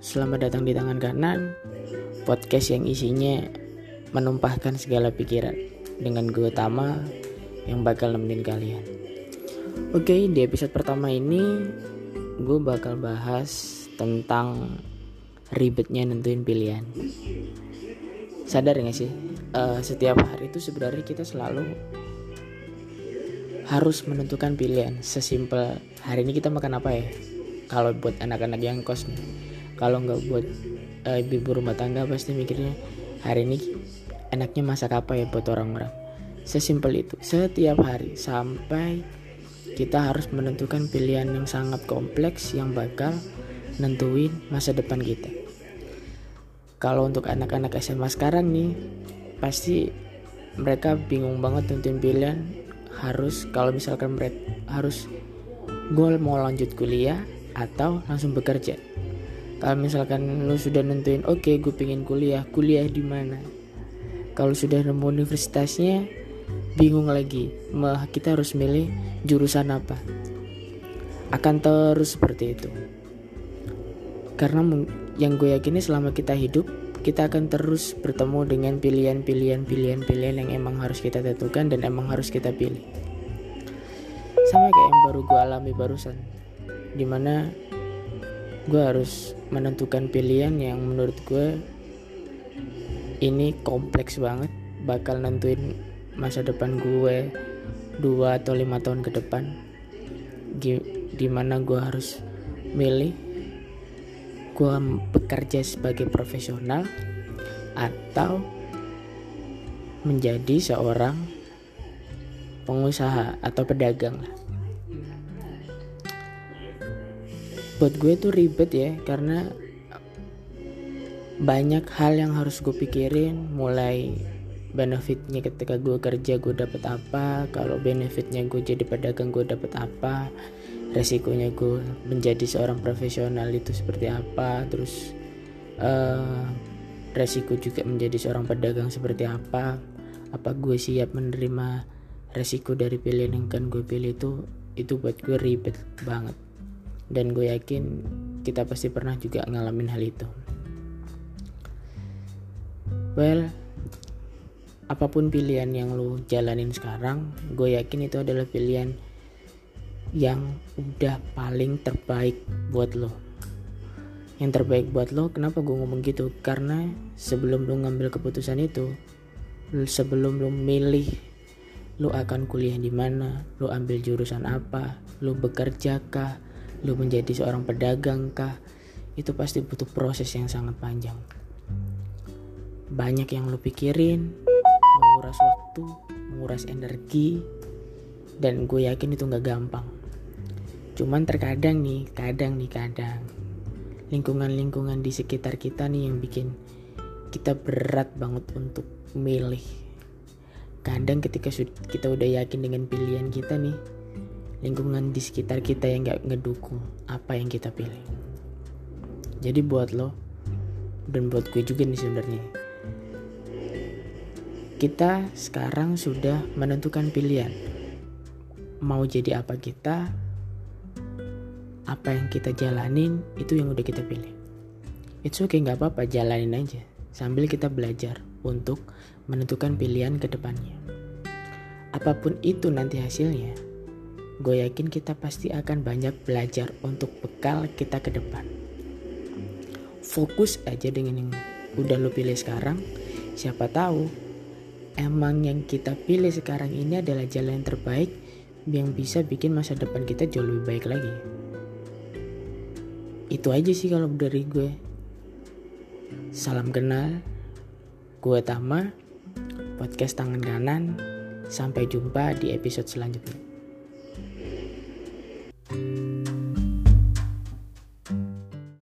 selamat datang di tangan kanan Podcast yang isinya menumpahkan segala pikiran Dengan gue Tama yang bakal nemenin kalian. Oke di episode pertama ini Gue bakal bahas tentang ribetnya nentuin pilihan. Sadar gak sih? Uh, Setiap hari itu sebenarnya kita selalu harus menentukan pilihan. Sesimpel hari ini kita makan apa ya kalau buat anak-anak yang kos nih kalau nggak buat uh, ibu rumah tangga pasti mikirnya hari ini enaknya masak apa ya buat orang-orang? Sesimpel itu. Setiap hari sampai kita harus menentukan pilihan yang sangat kompleks yang bakal nentuin masa depan kita. Kalau untuk anak-anak SMA sekarang nih pasti mereka bingung banget nentuin pilihan. Harus kalau misalkan mereka harus gue mau lanjut kuliah atau langsung bekerja. Kalau misalkan lu sudah nentuin oke okay, gue pengen kuliah kuliah di mana? Kalau sudah nemu universitasnya bingung lagi mah kita harus milih jurusan apa? Akan terus seperti itu. Karena yang gue yakini selama kita hidup kita akan terus bertemu dengan pilihan-pilihan pilihan-pilihan yang emang harus kita tentukan dan emang harus kita pilih. Sama kayak yang baru gue alami barusan di mana gue harus menentukan pilihan yang menurut gue ini kompleks banget bakal nentuin masa depan gue dua atau lima tahun ke depan. Di mana gue harus milih gue bekerja sebagai profesional atau menjadi seorang pengusaha atau pedagang lah buat gue tuh ribet ya karena banyak hal yang harus gue pikirin. Mulai benefitnya ketika gue kerja gue dapet apa. Kalau benefitnya gue jadi pedagang gue dapet apa. Resikonya gue menjadi seorang profesional itu seperti apa. Terus uh, resiko juga menjadi seorang pedagang seperti apa. Apa gue siap menerima resiko dari pilihan yang kan gue pilih itu itu buat gue ribet banget dan gue yakin kita pasti pernah juga ngalamin hal itu. Well apa pun pilihan yang lo jalanin sekarang gue yakin itu adalah pilihan yang udah paling terbaik buat lo. Yang terbaik buat lo kenapa gue ngomong gitu? Karena sebelum lo ngambil keputusan itu sebelum lo milih lo akan kuliah di mana, lo ambil jurusan apa, lo bekerja kah, lu menjadi seorang pedagang kah? Itu pasti butuh proses yang sangat panjang. Banyak yang lu pikirin menguras waktu menguras energi dan gue yakin itu nggak gampang. Cuman terkadang nih kadang nih kadang. Lingkungan-lingkungan di sekitar kita nih yang bikin kita berat banget untuk milih. Kadang ketika kita udah yakin dengan pilihan kita nih lingkungan di sekitar kita yang gak ngedukung apa yang kita pilih. Jadi buat lo dan buat gue juga nih sebenarnya kita sekarang sudah menentukan pilihan. Mau jadi apa kita apa yang kita jalanin itu yang udah kita pilih. Oke okay, nggak apa-apa jalanin aja. Sambil kita belajar untuk menentukan pilihan ke depannya. Apa pun itu nanti hasilnya gue yakin kita pasti akan banyak belajar untuk bekal kita ke depan. Fokus aja dengan yang udah lo pilih sekarang, siapa tahu emang yang kita pilih sekarang ini adalah jalan yang terbaik yang bisa bikin masa depan kita jauh lebih baik lagi. Itu aja sih kalau dari gue. Salam kenal, gue Tama, podcast tangan kanan. Sampai jumpa di episode selanjutnya.